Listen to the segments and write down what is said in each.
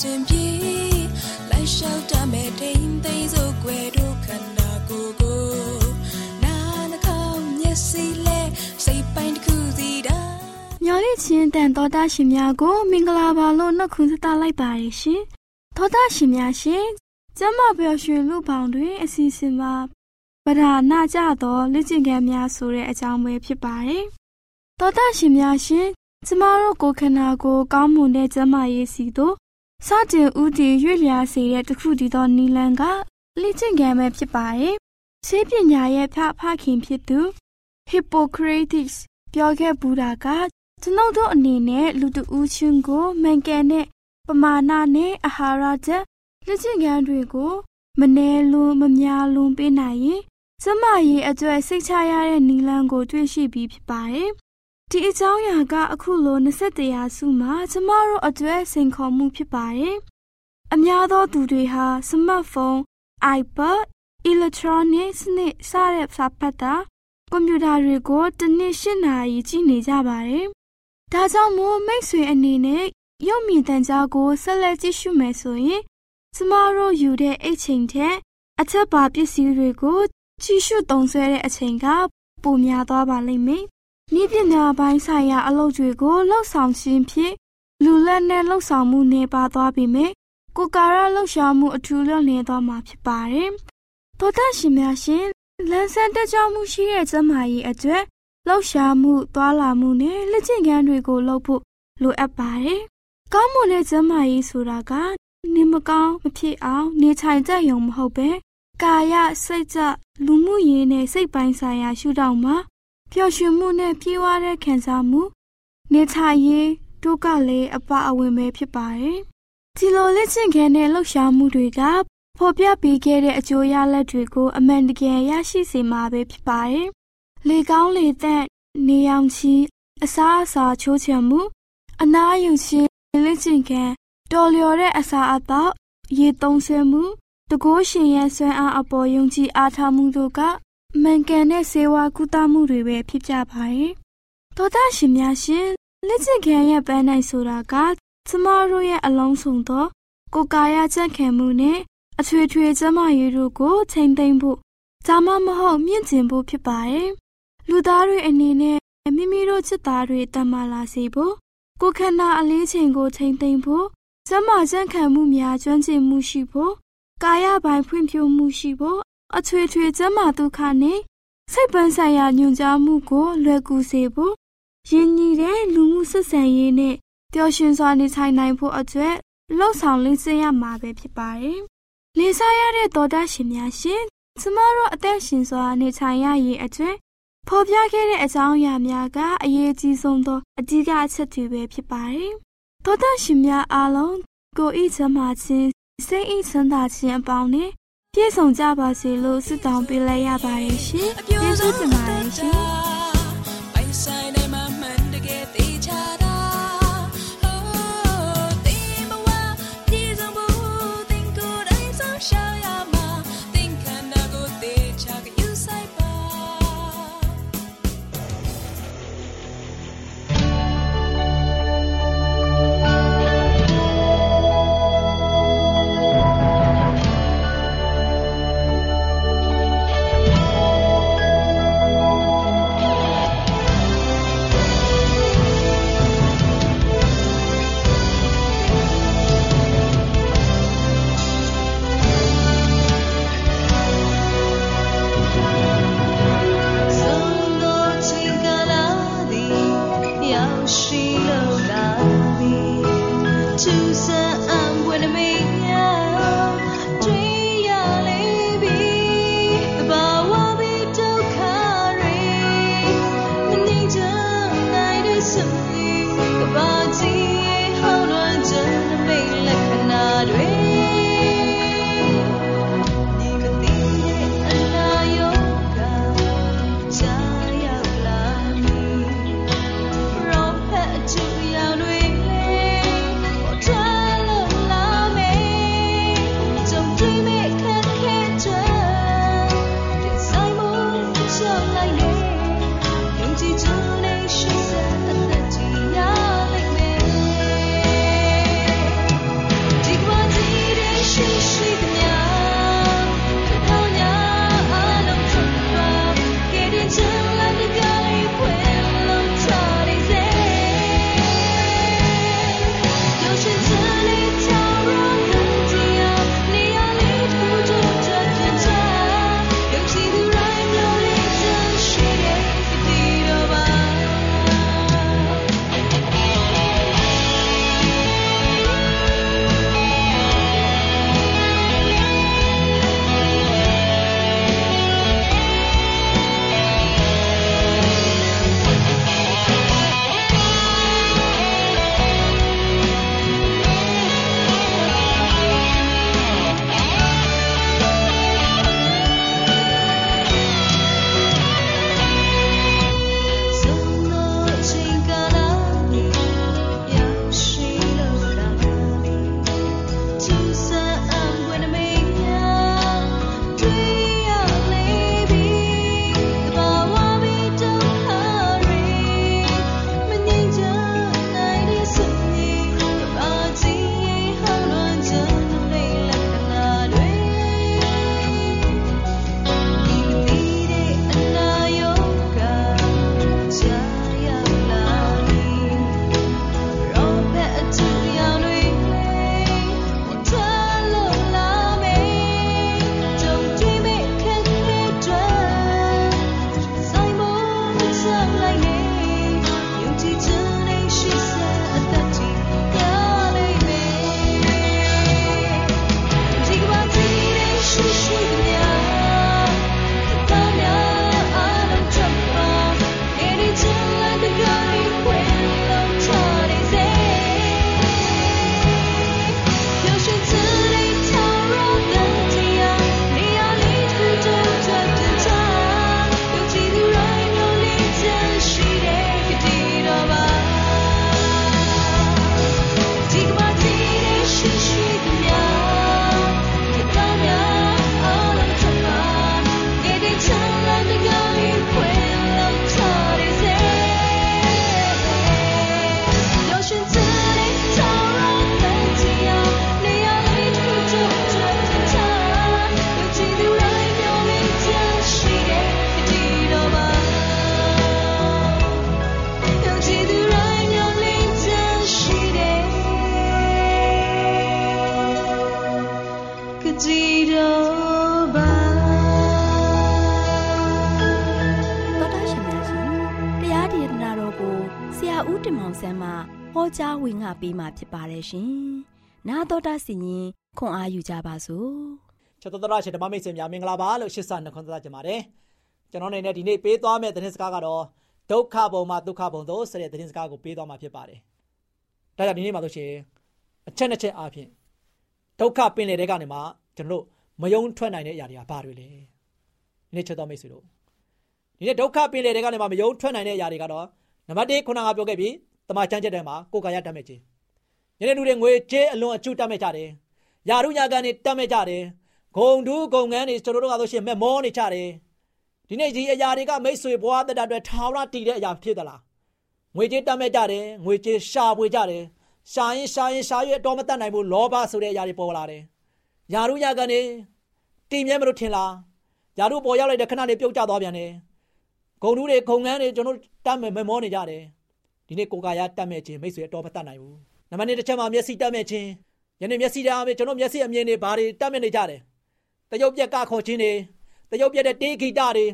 စဉ်အစဉ်ပြေလိုက်လျှောက်တမဲ့ထိန်သိမ်းစို့ွယ်တို့ခန္ဓာကိုယ်ကိုနာနှကောင်းမျက်စိလဲစိတ်ပိုင်းတစ်ခုစီတာမျော်လင့်ခြင်းတန်တော်တာရှင်များကိုမင်္ဂလာပါလို့နှုတ်ခွန်းဆက်လိုက်ပါရရှင်။သောတာရှင်များရှင်ကျမပျော်ရွှင်လူပေါင်းတွင်အစီအစဉ်မှာပဓာနာကြသောလက်ကျင့်ခန်းများဆိုတဲ့အကြောင်းပဲဖြစ်ပါတယ်။သောတာရှင်များရှင် ကျမတို့ကိုခန္ဓာကိုကောင်းမွန်တဲ့ကျမရေးစီတို့ စတင်ဦးတည်ရွေ့လျားစေတဲ့တခုတည်းသောနီလန်ကလက်ကျင့်ခန်းပဲဖြစ်ပါတယ်။ဆေးပညာရဲ့ဖဖခင်ဖြစ်သူ Hippocrates ပြောခဲ့ဘူးတာကကျွန်ုပ်တို့အနေနဲ့လူတဦးချင်းကိုမှန်ကန်တဲ့ပမာဏနဲ့အာဟာရချက်လက်ကျင့်ခန်းတွေကို မနှဲလွန်းမများလွန်းပေးနိုင်ရင်ကျမရဲ့အကျွဲစိတ်ချရတဲ့နီလန်းကိုတွေ့ရှိပြီးဖြစ်ပါတယ်။ ဒီအကြောင်းအရာကအခုလို21ရာစုမှာကျမတို့အကျွဲစိန်ခေါ်မှုဖြစ်ပါတယ်။အများသောသူတွေဟာစမတ်ဖုန်း iPad electronic စနစ်စတဲ့စာဖတ်တာကွန်ပျူတာတွေကိုတစ်နှစ်၈နာရီကြည့်နေကြပါတယ်။ဒါကြောင့်မို့မိတ်ဆွေအနေနဲ့ရုပ်မြင်သံကြားကိုဆက်လက်ကြည့်ရှုမယ်ဆိုရင်ကျမတို့ယူတဲ့အိတ်ချိန်ထက်အချက်ပါပစ္စည်းတွေကိုချီရှုသုံးဆွဲတဲ့အချိန်ကပိုများသွားပါလိမ့်မယ်။ ဤပညာပိုင်းဆိုင်ရာအလုပ်တွေကိုလှုပ်ဆောင်ခြင်းဖြင့်လူလက်နဲ့လှုပ်ဆောင်မှုနေပါသွားပြီမယ်။ကိုကာရလှုပ်ရှားမှုအထူးလွန်နေသွားမှာဖြစ်ပါတယ်။သောတာရှင်များရှင်လန်းဆန်းတက်ကြွမှုရှိတဲ့ကျမကြီးအတွက်လှုပ်ရှားမှုသွားလာမှုနဲ့လက်ကျင့်ခန်းတွေကိုလုပ်ဖို့လိုအပ်ပါတယ်။ကောင်းမွန်တဲ့ကျမကြီးဆိုတာကနေမကောင်းမဖြစ်အောင်နေထိုင်ကြရုံမဟုတ်ပဲကာယစိတ်ကြလူမှုရေးနဲ့စိတ်ပိုင်းဆိုင်ရာရှုထောင့်မှာ ပျော်ရွှင်မှုနဲ့ပြေဝတဲ့ခံစားမှုနေထိုင်ရေးတို့ကလည်းအပအဝင်ပဲဖြစ်ပါတယ်ဒီလိုလက်ကျင့်ခဲတဲ့လှုပ်ရှားမှုတွေကဖော်ပြပေးခဲ့တဲ့အကျိုးရလဒ်တွေကိုအမှန်တကယ်ရရှိစေမှာပဲဖြစ်ပါတယ်လေကောင်းလေသက်နေအောင်ချီအစားအစာချိုးချံမှုအနားယူခြင်းလက်ကျင့်ခဲတော်လျော်တဲ့အစာအသောက်ရေသုံးဆမှုတကိုးရှင်ရဲ့ဆွမ်းအားအပေါ်ယုံကြည်အားထားမှုတို့က မှန်ကန်တဲ့စေဝါကုသမှုတွေပဲဖြစ်ကြပါတယ်။သောတာရှင်များရှင်လက်ကျင်ခံရဲ့ပန်းနိုင်ဆိုတာကကျမတို့ရဲ့အလုံးစုံသောကိုယ်ကာယကြံ့ခံမှုနဲ့အထွေထွေကျမရေးတို့ကိုချိန်သိမ်းဖို့ဒါမှမဟုတ်မြင့်ကျင်ဖို့ဖြစ်ပါတယ်။လူသားတွေအနေနဲ့မိမိတို့จิตသားတွေတမ္မာလာစေဖို့ကိုယ်ခန္ဓာအလေးချိန်ကိုချိန်သိမ်းဖို့ကျမ်းမာကြံ့ခံမှုများကျွမ်းကျင်မှုရှိဖို့ကာယပိုင်းဖွံ့ဖြိုးမှုရှိဖို့ အထွေထွေကျမ်းမာဒုက္ခနဲ့စိတ်ပန်းဆိုင်ရာညွန်ကြားမှုကိုလွယ်ကူစေဖို့ရင်းနှီးတဲ့လူမှုဆက်ဆံရေးနဲ့ပျော်ရွှင်စွာနေထိုင်နိုင်ဖို့အတွက်လှုပ်ဆောင်လင်းစင်ရမှာပဲဖြစ်ပါတယ်။လေစားရတဲ့တော်တာရှင်များရှင်ကျမတို့အသက်ရှင်စွာနေထိုင်ရရေးအတွက်ဖော်ပြခဲ့တဲ့အကြောင်းအရာများကအရေးကြီးဆုံးသောအဓိကအချက်တွေပဲဖြစ်ပါတယ်သောတာရှင်များအားလုံးကိုဤချမ်းသာခြင်းစိတ်ဤချမ်းသာခြင်းအပေါင်းနဲ့ ပြည့်စုံကြပါစေလို့ဆုတောင်းပေးလိုက်ရပါတယ်ရှင်။ကျေးဇူးတင်ပါတယ်ရှင်။ ကြားဝင်ငါပေးมาဖြစ်ပါတယ်ရှင်။နာတော်တာစီရင်ခွန်အားယူကြပါစို့။ချက်တော်တော်ရှင်ဓမ္မမိတ်ဆွေများမင်္ဂလာပါလို့ရှစ်ဆနှခွန်သတ်ကြပါတယ်။ကျွန်တော်နေနဲ့ဒီနေ့ပေးသွားမယ့်သတင်းစကားကတော့ဒုက္ခဘုံမှာဒုက္ခဘုံသို့ဆက်တဲ့သတင်းစကားကိုပေးသွားမှာဖြစ်ပါတယ်။ဒါကြောင့်ဒီနေ့မှာဆိုရှင်အချက်နှစ်ချက်အားဖြင့်ဒုက္ခပင်လေတဲ့ကနေမှကျွန်တော်တို့မယုံထွက်နိုင်တဲ့အရာတွေကဘာတွေလဲ။ဒီနေ့ချက်တော်မိတ်ဆွေတို့ဒီနေ့ဒုက္ခပင်လေတဲ့ကနေမှမယုံထွက်နိုင်တဲ့အရာတွေကတော့နံပါတ်1ခုနကပြောခဲ့ပြီး တမန်ကျမ်းချက်ထဲမှာကိုယ်ကာယတတ်မဲ့ခြင်းညနေလူတွေငွေကြေးအလွန်အကျူတတ်မဲ့ကြတယ်ယာရုညာကန်တွေတတ်မဲ့ကြတယ်ဂုံဒူးဂုံငန်းတွေကျွန်တော်တို့ကဆိုရှင်မဲ့မောနေကြတယ်ဒီနေ့ဒီအရာတွေကမိတ်ဆွေဘဝတတအတွက်ထာဝရတည်တဲ့အရာဖြစ်သလားငွေကြေးတတ်မဲ့ကြတယ်ငွေကြေးရှာပွေကြတယ်ရှာရင်ရှာရင်ရှာရွေးတော့မတတ်နိုင်ဘူးလောဘဆိုတဲ့အရာတွေပေါ်လာတယ်ယာရုညာကန်တွေတည်မြဲမလို့ထင်လားယာရုပေါ်ရောက်လိုက်တဲ့ခဏလေးပြုတ်ကျသွားပြန်တယ်ဂုံဒူးတွေဂုံငန်းတွေကျွန်တော်တတ်မဲ့မောနေကြတယ် ဒီနေ့ကိုကာယတတ်မဲ့ခြင်းမိတ်ဆွေအတော်မတတ်နိုင်ဘူးနံပါတ်1တစ်ချက်မှာမျက်စိတတ်မဲ့ခြင်းယနေ့မျက်စိတရားပဲကျွန်တော်မျက်စိအမြင်တွေဘာတွေတတ်မဲ့နေကြတယ်တရုတ်ပြက်ကခေါ်ခြင်းတွေတရုတ်ပြက်တဲ့တေးဂီတတွေ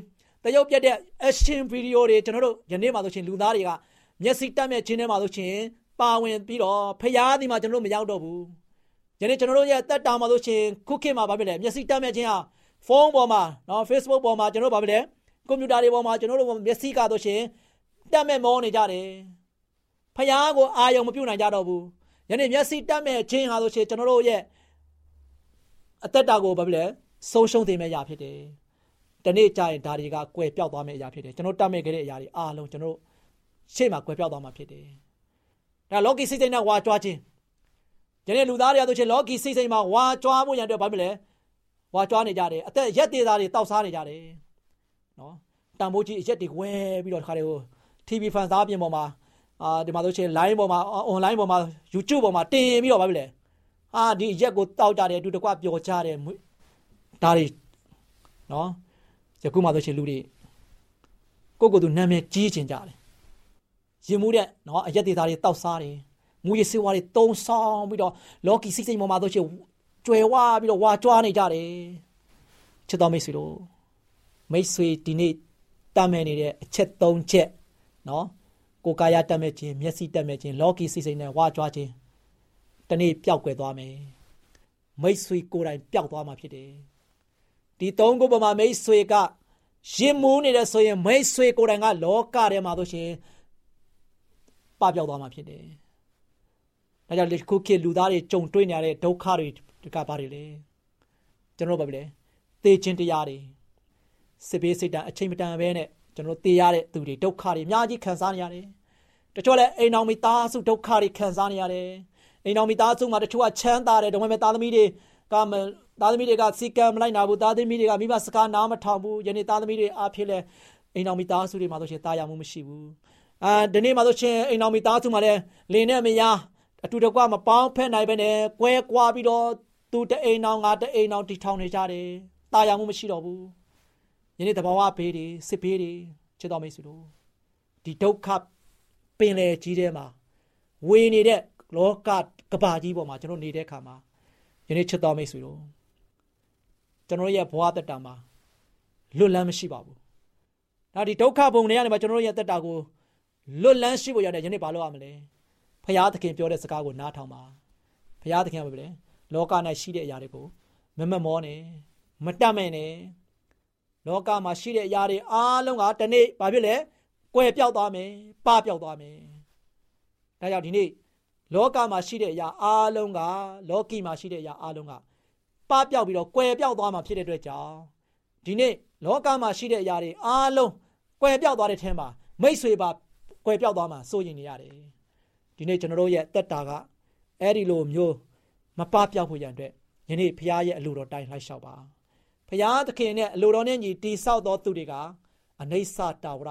တရုတ်ပြက်တဲ့ action video တွေကျွန်တော်တို့ယနေ့မှာဆိုရှင်လူသားတွေကမျက်စိတတ်မဲ့ခြင်းထဲမှာဆိုရှင်ပါဝင်ပြီးတော့ဖျားဒီမှာကျွန်တော်တို့မရောက်တော့ဘူးယနေ့ကျွန်တော်တို့ရဲ့တက်တာမှာဆိုရှင်ခုခေတ်မှာဗာပြလဲမျက်စိတတ်မဲ့ခြင်းဟာဖုန်းပေါ်မှာနော် Facebook ပေါ်မှာကျွန်တော်တို့ဗာပြလဲကွန်ပျူတာတွေပေါ်မှာကျွန်တော်တို့မျက်စိကဆိုရှင်တက်မဲ့မောနေကြတယ် ဖယားကိုအာယုံမပြုတ်နိုင်ကြတော့ဘူးယနေ့မျက်စိတက်မဲ့ခြင်းဟာဆိုရှင်ကျွန်တော်တို့ရဲ့အသက်တာကိုဘာဖြစ်လဲဆုံးရှုံးသိမဲ့အရာဖြစ်တယ်တနေ့ကျရင်ဒါတွေကကွယ်ပြောက်သွားမယ့်အရာဖြစ်တယ်ကျွန်တော်တတ်မဲ့ခဲ့တဲ့အရာတွေအားလုံးကျွန်တော်ရှေ့မှာကွယ်ပြောက်သွားမှာဖြစ်တယ်ဒါလောကီစိတ်စိတ်နဲ့ဝါကြွားခြင်းယနေ့လူသားတွေဆိုရှင်လောကီစိတ်စိတ်မှာဝါကြွားဖို့ရန်အတွက်ဘာဖြစ်လဲဝါကြွားနေကြတယ်အသက်ရက်သေးသားတွေတောက်စားနေကြတယ်နော်တန်ဖိုးကြီးအရက်တွေဝဲပြီးတော့ခါတွေကို TV ဖန်စားပြင်ပေါ်မှာ အာဒီမှာဆိုရှင် line ပေါ်မှာ online ပေါ်မှာ YouTube ပေါ်မှာတင်ပြီးတော့ဗာပြီလေအာဒီရက်ကိုတောက်ကြတယ်အတူတကွပျော်ကြတယ်ဒါတွေနော်ယခုမှဆိုရှင်လူတွေကိုကိုယ်ကိုယ်သူနာမည်ကြီးချင်ကြတယ်ရင်မှုတဲ့နော်အရက်ဒေသတွေတောက်စားတယ်မူရစေဝါတွေတုံးဆောင်ပြီးတော့လော်ကီစိတ်စိတ်ပေါ်မှာဆိုရှင်ကျွယ်ဝပြီးတော့ဝါကြွားနေကြတယ်ချစ်တော်မိတ်ဆွေတို့မိတ်ဆွေဒီနေ့တမ်းမဲ့နေတဲ့အချက်၃ချက်နော် ကိုကာယတတ်မဲ့ခြင်းမျက်စိတတ်မဲ့ခြင်းလော်ကီစိတ်စိတ်နဲ့ဝါကြွားခြင်းတနေ့ပျောက်ကွယ်သွားမယ်မိတ်ဆွေကိုယ်တိုင်ပျောက်သွားမှာဖြစ်တယ်ဒီသုံးခုပေါ်မှာမိတ်ဆွေကရင်မူးနေတယ်ဆိုရင်မိတ်ဆွေကိုယ်တိုင်ကလောကထဲမှာဆိုရှင်ပပျောက်သွားမှာဖြစ်တယ်ဒါကြောင့်ခုခေတ်လူသားတွေကြုံတွေ့နေရတဲ့ဒုက္ခတွေကဘာတွေလဲကျွန်တော်တို့ဘာပဲလဲသေခြင်းတရားတွေစစ်ဘေးစိတ်တန်အချိန်မတန်ပဲနဲ့ ကျွန်တော်တို့သေရတဲ့သူတွေဒုက္ခတွေအများကြီးခံစားနေရတယ်တချို့လည်းအိမ်အောင်မိသားစုဒုက္ခတွေခံစားနေရတယ်အိမ်အောင်မိသားစုမှာတချို့ကချမ်းသာတယ်ဒါပေမဲ့သားသမီးတွေကသားသမီးတွေကစီကံမလိုက်နာဘူးသားသမီးတွေကမိဘစကားနားမထောင်ဘူးယနေ့သားသမီးတွေအားဖြင့်လဲအိမ်အောင်မိသားစုတွေမှာဆိုရှင်တာယာမှုမရှိဘူးအာဒီနေ့မှာဆိုရှင်အိမ်အောင်မိသားစုမှာလဲလင်းနဲ့မယားအတူတကွမပေါင်းဖက်နိုင်ပဲနဲ့ကွဲကွာပြီးတော့သူတအိမ်အောင်ငါတအိမ်အောင်တီထောင်နေကြတယ်တာယာမှုမရှိတော့ဘူး ယနေ့တဘာဝဘေးတွေစစ်ဘေးတွေချစ်တော်မိတ်ဆွေတို့ဒီဒုက္ခပင်လေကြီးထဲမှာဝေနေတဲ့လောကကဘာကြီးပေါ်မှာကျွန်တော်နေတဲ့အခါမှာယနေ့ချစ်တော်မိတ်ဆွေတို့ကျွန်တော်ရဲ့ဘဝတက်တာမှာလွတ်လန်းမရှိပါဘူး။ဒါဒီဒုက္ခဘုံတွေကနေမှကျွန်တော်ရဲ့တက်တာကိုလွတ်လန်းရှိဖို့ရတယ်ယနေ့ဘာလုပ်ရမလဲ။ဖရာသခင်ပြောတဲ့စကားကိုနားထောင်ပါ။ဖရာသခင်ကပြောတယ်လောက၌ရှိတဲ့အရာတွေကိုမမမောနဲ့မတတ်မဲ့နဲ့ လောကမှာရှိတဲ့အရာတွေအားလုံးကတနေ့ဘာဖြစ်လဲကွယ်ပြောက်သွားမယ်ပပျောက်သွားမယ်ဒါကြောင့်ဒီနေ့လောကမှာရှိတဲ့အရာအားလုံးကလောကီမှာရှိတဲ့အရာအားလုံးကပပျောက်ပြီးတော့ကွယ်ပြောက်သွားမှာဖြစ်တဲ့အတွက်ကြောင့်ဒီနေ့လောကမှာရှိတဲ့အရာတွေအားလုံးကွယ်ပြောက်သွားတဲ့ထဲမှာမိတ်ဆွေပါကွယ်ပြောက်သွားမှာစိုးရင်နေရတယ်ဒီနေ့ကျွန်တော်တို့ရဲ့တက်တာကအဲ့ဒီလိုမျိုးမပပျောက်ဖို့ရန်အတွက်ယနေ့ဖရားရဲ့အလိုတော်တိုင်းလိုက်လျှောက်ပါ ဖရားသခင်နဲ့အလိုတော်နဲ့ညီတိဆောက်သောသူတွေကအနိစ္စတာဝရ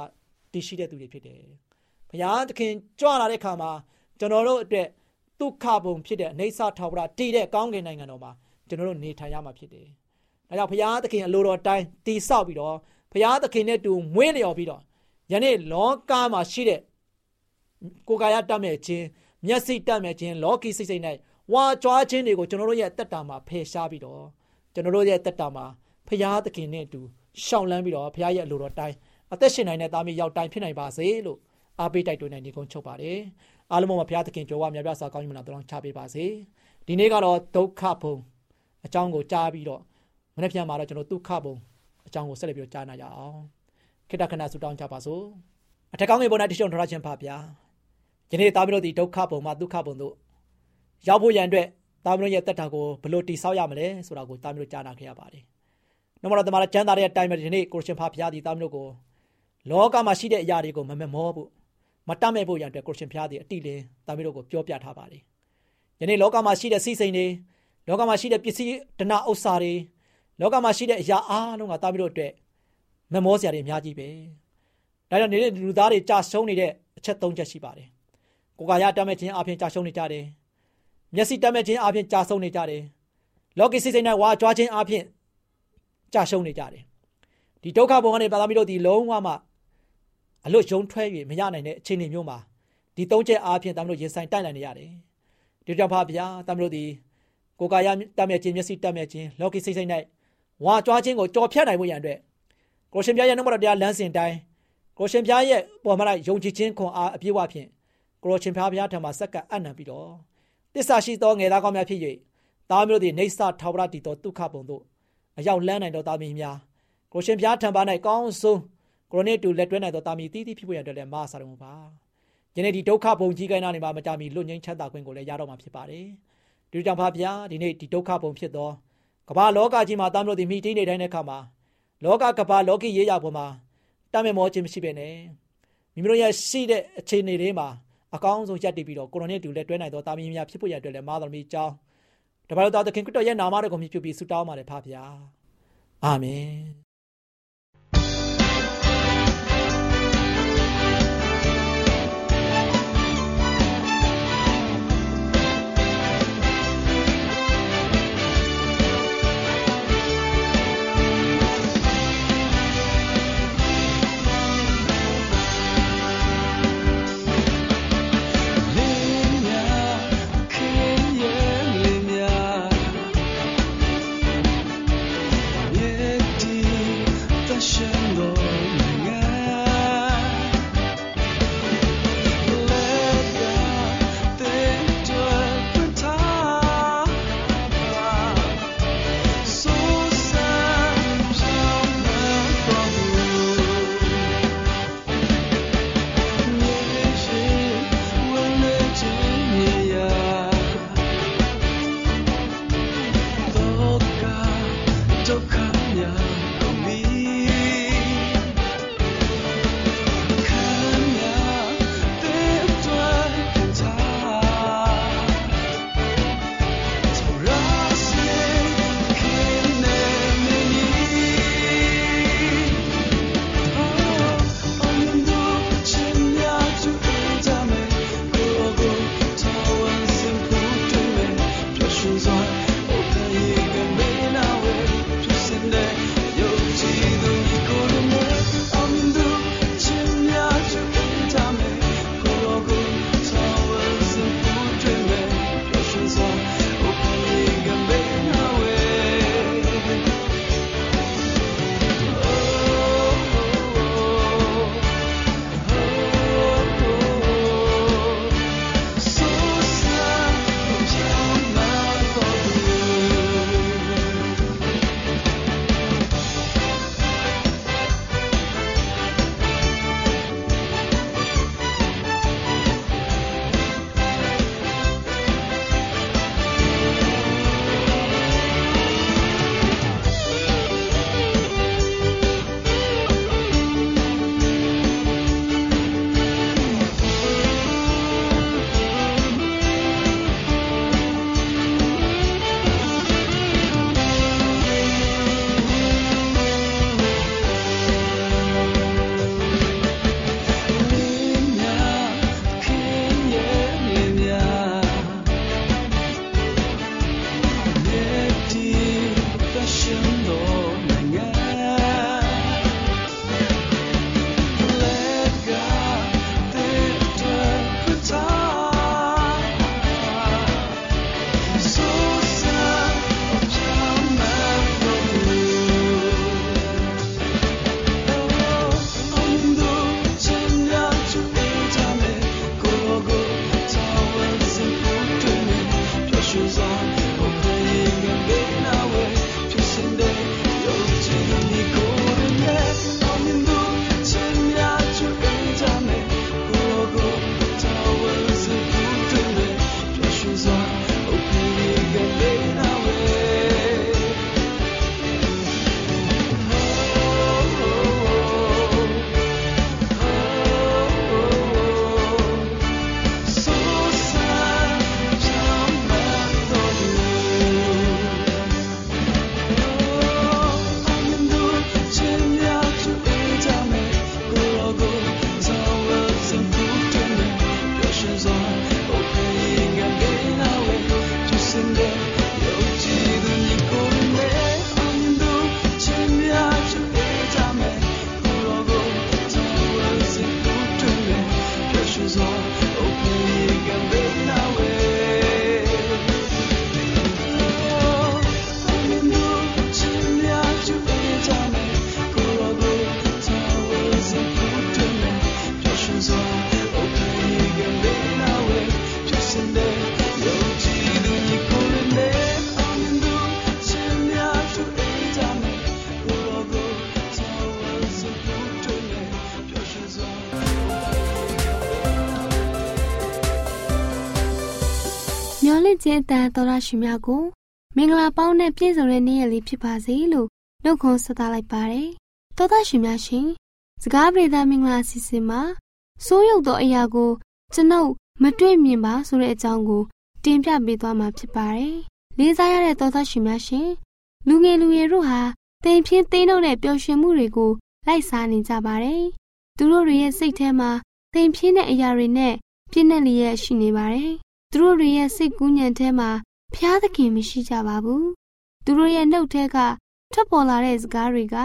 တည်ရှိတဲ့သူတွေဖြစ်တယ်။ဘုရားသခင်ကြွလာတဲ့အခါမှာကျွန်တော်တို့အတွက်ဒုက္ခပုံဖြစ်တဲ့အနေဆာထာဝရတည်တဲ့ကောင်းကင်နိုင်ငံတော်မှာကျွန်တော်တို့နေထိုင်ရမှာဖြစ်တယ်။ဒါကြောင့်ဘုရားသခင်အလိုတော်တိုင်းတည်ဆောက်ပြီးတော့ဘုရားသခင်နဲ့တူမွေးလျော်ပြီးတော့ယနေ့လောကမှာရှိတဲ့ကိုယ်ကာယတတ်မဲ့ခြင်းမျက်စိတတ်မဲ့ခြင်းလောကီစိတ်စိတ်၌ဝါကြွားခြင်းတွေကိုကျွန်တော်တို့ရဲ့တက်တာမှာဖယ်ရှားပြီးတော့ကျွန်တော်တို့ရဲ့တက်တာမှာ ဘုရားသခင်နဲ့တူရှောင်လန်းပြီးတော့ဘုရားရဲ့အလိုတော်တိုင်းအသက်ရှင်နိုင်တဲ့သားမီးရောက်တိုင်းဖြစ်နိုင်ပါစေလို့အားပေးတိုက်တွန်းနေဒီကုန်းချုပ်ပါတယ်အားလုံးပါဘုရားသခင်ကြွယ်ဝမြတ်ပြစွာကောင်းကြီးမနာတော်ချပေးပါစေဒီနေ့ကတော့ဒုက္ခဘုံအကြောင်းကိုကြားပြီးတော့မနေ့ပြန်မှာတော့ကျွန်တော်ဒုက္ခဘုံအကြောင်းကိုဆက်လက်ပြီးကြားနာကြအောင်ခိတ္တခဏဆုတောင်းကြပါစို့အထက်ကောင်းငယ်ပေါ်၌တရှိုံထောက်ခြင်းပါဗျာယနေ့သားမီးတို့ဒီဒုက္ခဘုံမှာဒုက္ခဘုံတို့ရောက်ဖို့ရန်အတွက်သားမီးတို့ရဲ့တက်တာကိုဘလို့တိဆောက်ရမလဲဆိုတာကိုသားမီးတို့ကြားနာခဲ့ရပါတယ်။ နှမတော်တမန်ကျမ်းသာတဲ့အတိုင်းပဲဒီနေ့ကိုရှင်ဖာဖျားဒီသားမီးတို့ကိုလောကမှာရှိတဲ့အရာတွေကိုမမမောဖို့မတတ်မဲ့ဖို့ရန်အတွက်ကိုရှင်ဖျားသည်အတိလင်းတာမီးတို့ကိုပြောပြထားပါတယ်။ယနေ့လောကမှာရှိတဲ့စီးစိမ်တွေလောကမှာရှိတဲ့ပစ္စည်းဒနာဥစ္စာတွေလောကမှာရှိတဲ့အရာအားလုံးကတာမီးတို့အတွက်မမောစရာတွေအများကြီးပဲ။ဒါကြောင့်နေတဲ့လူသားတွေကြာရှုံးနေတဲ့အချက်၃ချက်ရှိပါတယ်။ကိုယ်ကာယတတ်မဲ့ခြင်းအပြင်ကြာရှုံးနေကြတယ်။မျက်စိတတ်မဲ့ခြင်းအပြင်ကြာဆုံးနေကြတယ်။လောကီစိတ်စိမ်နဲ့ဝါကြွားခြင်းအပြင် ကြာရှုံးနေကြတယ်။ဒီဒုက္ခဘုံကနေပါသမီးတို့ဒီလုံးဝမှအလွတ်ယုံထွက်၍မရနိုင်တဲ့အခြေအနေမျိုးမှာဒီသုံးချက်အားဖြင့်တမလို့ရင်ဆိုင်တိုက်နိုင်နေရတယ်။ဒီကြောင့်ပါဗျာတမလို့ဒီကိုယ်ကာယတတ်မြဲခြင်းမျက်စိတတ်မြဲခြင်းလောကီစိတ်စိတ်၌ဝါကြွားခြင်းကိုကြော်ဖြတ်နိုင်ဖို့ရန်အတွက်ကိုရှင်ပြရဲ့နှုတ်မတော်တရားလမ်းစဉ်တိုင်းကိုရှင်ပြရဲ့ပေါ်မှာယုံကြည်ခြင်းခွန်အားအပြည့်ဝဖြင့်ကိုရှင်ပြဘုရားထံမှာစက္ကအနံပြီးတော့တစ္ဆာရှိသောငယ်သားကောင်းများဖြစ်၍သားမျိုးသည်နေဆထာဝရတည်သောဒုက္ခပုံတို့ အရောက်လန်းနိုင်သောသားမီးများကိုရှင်ဘုရားထံပါ၌ကောင်းဆုံးကိုရိုနေတူလက်တွဲနိုင်သောတာမီတီးတီးဖြစ်ပေါ်ရတဲ့လည်းမဆာတော်မူပါယနေ့ဒီဒုက္ခဘုံကြီးကိုင်းနာနေမှာမကြမီလွတ်ငင်းချမ်းသာခွင့်ကိုလည်းရတော့မှာဖြစ်ပါတယ်ဒီကြောင့်ဖာဗျာဒီနေ့ဒီဒုက္ခဘုံဖြစ်သောကမ္ဘာလောကကြီးမှာတမ်းလို့ဒီမိတီးနေတိုင်းတဲ့အခါမှာလောကကမ္ဘာလောကီရေးရပေါ်မှာတမ်းမဲ့မောခြင်းမရှိပဲနဲ့မိမိတို့ရဲ့ရှိတဲ့အခြေအနေတွေမှာအကောင်းဆုံးရပ်တည်ပြီးတော့ကိုရိုနေတူလက်တွဲနိုင်သောတာမီများဖြစ်ပေါ်ရတဲ့လည်းမတော်မီကြောင်း တပါးတော်သခင်ခရစ်တော်ရဲ့နာမတော်ကိုမြှုပ်ပြီးဆုတောင်းပါတယ်ဖပါဗျာအာမင် ကျင့်တန်တော်ရရှိများကိုမင်္ဂလာပေါင်းနဲ့ပြည့်စုံတဲ့နေ့ရက်လေးဖြစ်ပါစေလို့နှုတ်ခွန်းဆက်သလိုက်ပါတယ်။တော်သားရှင်များရှင်စကားပြေသာမင်္ဂလာအစီအစဉ်မှာစိုးရုပ်သောအရာကိုကျွန်ုပ်မတွေ့မြင်ပါဆိုတဲ့အကြောင်းကို တင်ပြပေးသွားမှာဖြစ်ပါတယ်။လေးစားရတဲ့သောသားရှင်များရှင်လူငယ်လူငယ်တို့ဟာတိမ်ပြင်းသိမ်းတော့တဲ့ပျော်ရွှင်မှုတွေကိုလိုက်စားနေကြပါတယ်။သူတို့တွေရဲ့စိတ်ထဲမှာတိမ်ပြင်းတဲ့အရာတွေနဲ့ပြည့်နှက်လျက်ရှိနေပါတယ်။ သူတို့တွေရဲ့စိတ်ကူးညံထဲမှာဖျားသခင်မရှိကြပါဘူး။သူတို့ရဲ့နှုတ်ထဲကထွက်ပေါ်လာတဲ့စကားတွေက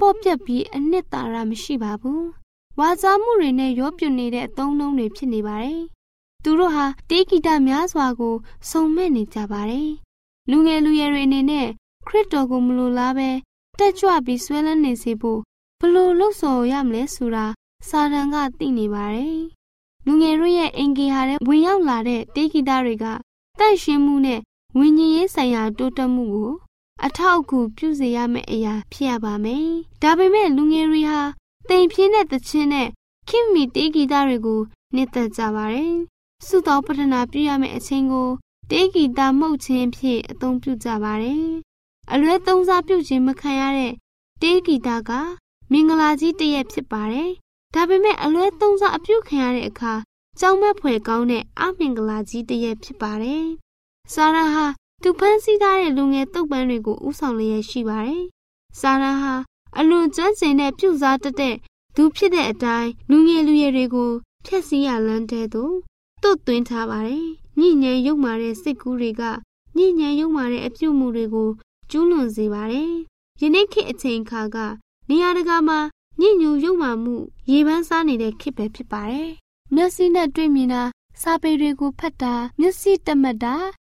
ပေါ့ပြက်ပြီးအနှစ်သာရမရှိပါဘူး။ဝါစားမှုတွေနဲ့ရောပြွနေတဲ့အသုံးနှုန်းတွေဖြစ်နေပါတယ်။သူတို့ဟာတေးဂီတများစွာကိုစုံမဲ့နေကြပါတယ်။လူငယ်လူရွယ်တွေအနေနဲ့ခရစ်တော်ကိုမလိုလားပဲတက်ကြွပြီးဆွဲလန်းနေစေဖို့ဘလို့လှုပ်ဆော်ရမလဲဆိုတာစာတန်ကသိနေပါတယ်။ လူငယ်တို့ရဲ့အင်ဂေဟာတဲ့ဝင်ရောက်လာတဲ့တေးဂီတတွေကတန့်ရှင်းမှုနဲ့ဝิญဉ်ရေးဆိုင်ရာတိုးတက်မှုကိုအထောက်အကူပြုစေရမယ့်အရာဖြစ်ရပါမယ်။ဒါပေမဲ့လူငယ်တွေဟာတိမ်ပြင်းတဲ့သချင်းနဲ့ခင်မီတေးဂီတတွေကိုနှစ်သက်ကြပါတယ်။စုတော်ပထနာပြုရမယ့်အချိန်ကိုတေးဂီတမှုတ်ခြင်းဖြင့်အသုံးပြုကြပါတယ်။အလွဲသုံးစားပြုခြင်းမခံရတဲ့တေးဂီတကမင်္ဂလာကြီးတရက်ဖြစ်ပါတယ်။ ဒါပေမဲ့အလွဲသုံးစားအပြုခံရတဲ့အခါကြောင်မက်ဖွယ်ကောင်းတဲ့အမင်္ဂလာကြီးတရက်ဖြစ်ပါတယ်။စာရာဟာသူဖန်ဆီးထားတဲ့လူငယ်တုပ်ပန်းတွေကိုဥဆောင်လျက်ရှိပါတယ်။စာရာဟာအလွန်ကျွမ်းကျင်တဲ့ပြုစားတတ်တဲ့သူဖြစ်တဲ့အတိုင်းလူငယ်လူရွယ်တွေကိုဖျက်ဆီးရလန်းတဲ့သူတွတ်သွင်းထားပါတယ်။ညဉ့်ဉန်းရုပ်မာတဲ့စိတ်ကူးတွေကညဉ့်ဉန်းရုပ်မာတဲ့အပြုမှုတွေကိုကျူးလွန်စေပါတယ်။ယနေ့ခေတ်အချိန်အခါကနေရာတကာမှာ ညဉ့်ညူရုပ်မာမှုရေပန်းစားနေတဲ့ခေတ်ပဲဖြစ်ပါတယ်။မျက်စိနဲ့တွေ့မြင်တာစာပေတွေကိုဖတ်တာမျက်စိတမတ်တာ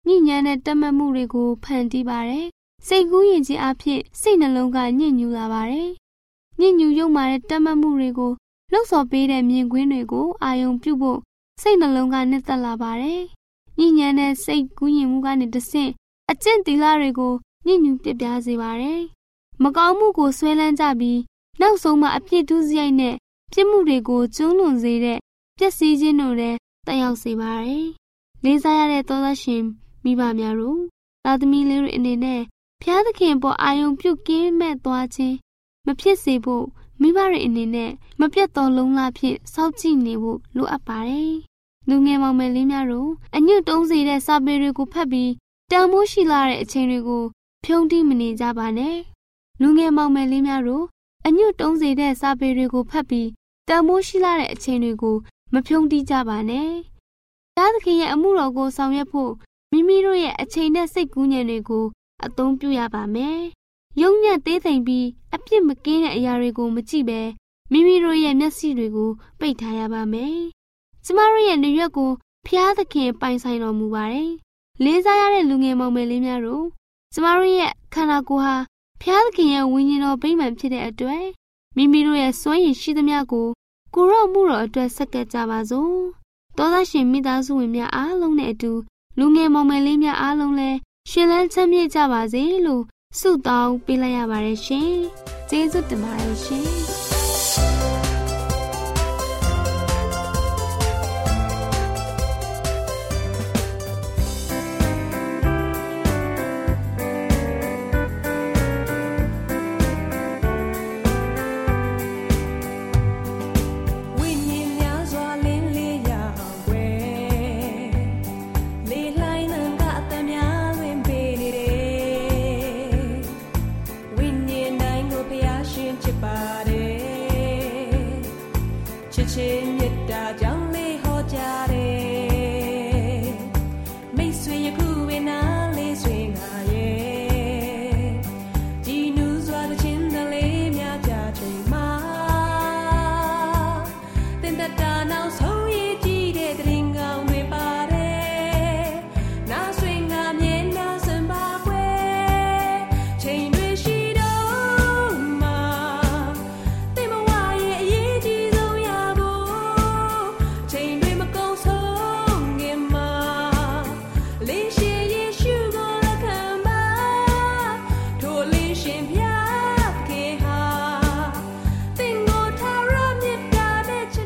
ညဉ့်ညမ်းတဲ့တမတ်မှုတွေကိုဖန်တီးပါတယ်။စိတ်ကူးရင်ချင်းအဖြစ်စိတ်နှလုံးကညဉ့်ညူလာပါတယ်။ညဉ့်ညူရုပ်မာတဲ့တမတ်မှုတွေကိုလှုပ်ဆော်ပေးတဲ့မြင်ကွင်းတွေကိုအာယုံပြုဖို့စိတ်နှလုံးကနှစ်သက်လာပါတယ်။ညဉ့်ညမ်းတဲ့စိတ်ကူးရင်မှုကနေတဆင့်အကျင့်တီလာတွေကိုညဉ့်ညူပြပြစေပါတယ်။မကောင်းမှုကိုဆွဲလန်းကြပြီး နောက်ဆုံးမှအပြစ်ဒုစရိုက်နဲ့ပြစ်မှုတွေကိုကျူးလွန်စေတဲ့ပျက်စီးခြင်းတို့လည်းတက်ရောက်စေပါတယ်။လေးစားရတဲ့သောသားရှင်မိဘများတို့သားသမီးလေးတွေအနေနဲ့ဖျားသခင်ပေါ်အာယုံပြုတ်ကင်းမဲ့သွားခြင်းမဖြစ်စေဖို့မိဘတွေအနေနဲ့မပြတ်တော်လုံးလားဖြင့်စောင့်ကြည့်နေဖို့လိုအပ်ပါတယ်။လူငယ်မောင်မယ်လေးများတို့အညွတ်တုံးစေတဲ့စာပေတွေကိုဖတ်ပြီးတန်မိုးရှိလာတဲ့အချိန်တွေကိုဖြုံးတိမနေကြပါနဲ့။လူငယ်မောင်မယ်လေးများတို့ အညွတ်တုံးစေတဲ့စာပေတွေကိုဖတ်ပြီးတန်မိုးရှိလာတဲ့အချိန်တွေကိုမဖြုံးတိကြပါနဲ့။သားသခင်ရဲ့အမှုတော်ကိုဆောင်ရွက်ဖို့မိမိတို့ရဲ့အချိန်နဲ့စိတ်ကူးညံတွေကိုအသုံးပြုရပါမယ်။ယုံညံ့သေးသိမ်ပြီးအပြစ်မကင်းတဲ့အရာတွေကိုမကြည့်ပဲမိမိတို့ရဲ့မျက်စိတွေကိုပိတ်ထားရပါမယ်။ကျမတို့ရဲ့နေရွက်ကိုဖျားသခင်ပိုင်ဆိုင်တော်မူပါတယ်။လေးစားရတဲ့လူငယ်မောင်မယ်လေးများတို့ကျမတို့ရဲ့ခန္ဓာကိုယ်ဟာ ဖျားသခင်ရဲ့ဝိညာဉ်တော်ဗိမာန်ဖြစ်တဲ့အတွက်မိမိတို့ရဲ့စွမ်းရည်ရှိသမျှကိုကိုရော့မှုတော်အတွက်ဆက်ကပ်ကြပါစို့။သောသားရှင်မိသားစုဝင်များအားလုံးနဲ့အတူလူငယ်မောင်မယ်လေးများအားလုံးလည်းရှင်လန်းချမ်းမြေ့ကြပါစေလို့ဆုတောင်းပေးလိုက်ရပါတယ်ရှင်။ကျေးဇူးတင်ပါတယ်ရှင်။